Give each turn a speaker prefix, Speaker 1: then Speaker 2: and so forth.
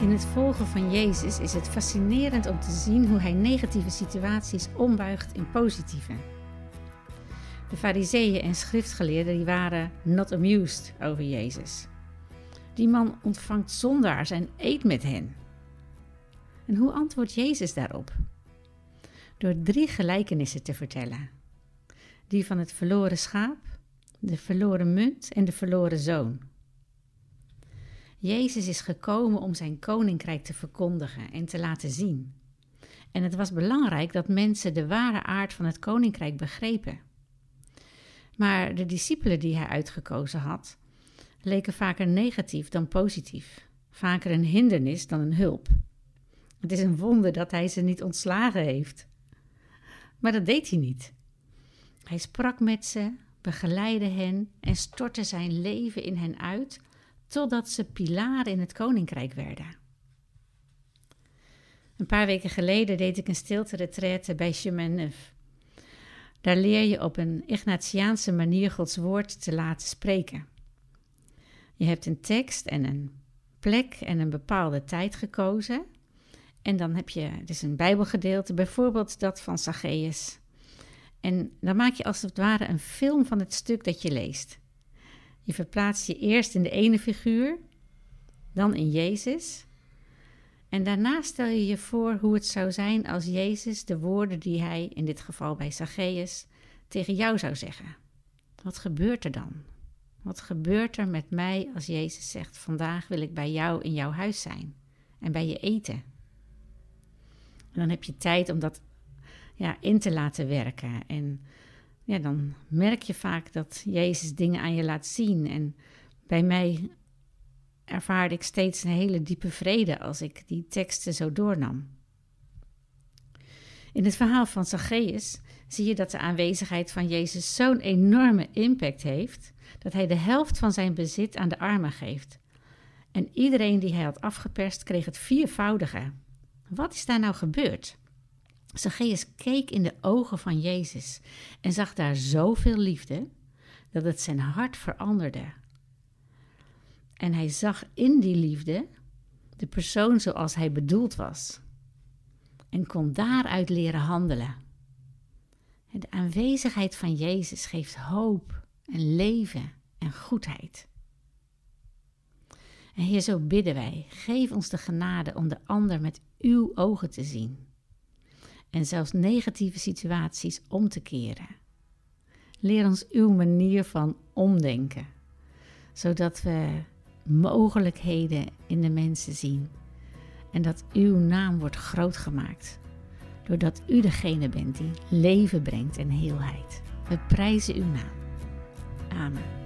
Speaker 1: In het volgen van Jezus is het fascinerend om te zien hoe hij negatieve situaties ombuigt in positieve. De fariseeën en schriftgeleerden die waren not amused over Jezus. Die man ontvangt zondaars en eet met hen. En hoe antwoordt Jezus daarop? Door drie gelijkenissen te vertellen. Die van het verloren schaap, de verloren munt en de verloren zoon. Jezus is gekomen om zijn koninkrijk te verkondigen en te laten zien. En het was belangrijk dat mensen de ware aard van het koninkrijk begrepen. Maar de discipelen die hij uitgekozen had, leken vaker negatief dan positief, vaker een hindernis dan een hulp. Het is een wonder dat hij ze niet ontslagen heeft. Maar dat deed hij niet. Hij sprak met ze, begeleidde hen en stortte zijn leven in hen uit totdat ze pilaren in het koninkrijk werden. Een paar weken geleden deed ik een stilte bij Chemin Neuf. Daar leer je op een Ignatiaanse manier Gods woord te laten spreken. Je hebt een tekst en een plek en een bepaalde tijd gekozen. En dan heb je dus een Bijbelgedeelte, bijvoorbeeld dat van Zacchaeus. En dan maak je als het ware een film van het stuk dat je leest. Je verplaatst je eerst in de ene figuur, dan in Jezus. En daarna stel je je voor hoe het zou zijn als Jezus de woorden die hij, in dit geval bij Zacchaeus, tegen jou zou zeggen. Wat gebeurt er dan? Wat gebeurt er met mij als Jezus zegt: Vandaag wil ik bij jou in jouw huis zijn en bij je eten? En dan heb je tijd om dat ja, in te laten werken. En dan merk je vaak dat Jezus dingen aan je laat zien. En bij mij ervaarde ik steeds een hele diepe vrede als ik die teksten zo doornam. In het verhaal van Zacchaeus zie je dat de aanwezigheid van Jezus zo'n enorme impact heeft dat hij de helft van zijn bezit aan de armen geeft. En iedereen die hij had afgeperst kreeg het viervoudige. Wat is daar nou gebeurd? Zacchaeus keek in de ogen van Jezus en zag daar zoveel liefde dat het zijn hart veranderde. En hij zag in die liefde de persoon zoals hij bedoeld was en kon daaruit leren handelen. De aanwezigheid van Jezus geeft hoop en leven en goedheid. En Heer, zo bidden wij, geef ons de genade om de ander met uw ogen te zien en zelfs negatieve situaties om te keren. Leer ons uw manier van omdenken, zodat we mogelijkheden in de mensen zien en dat uw naam wordt groot gemaakt, doordat u degene bent die leven brengt en heelheid. We prijzen uw naam. Amen.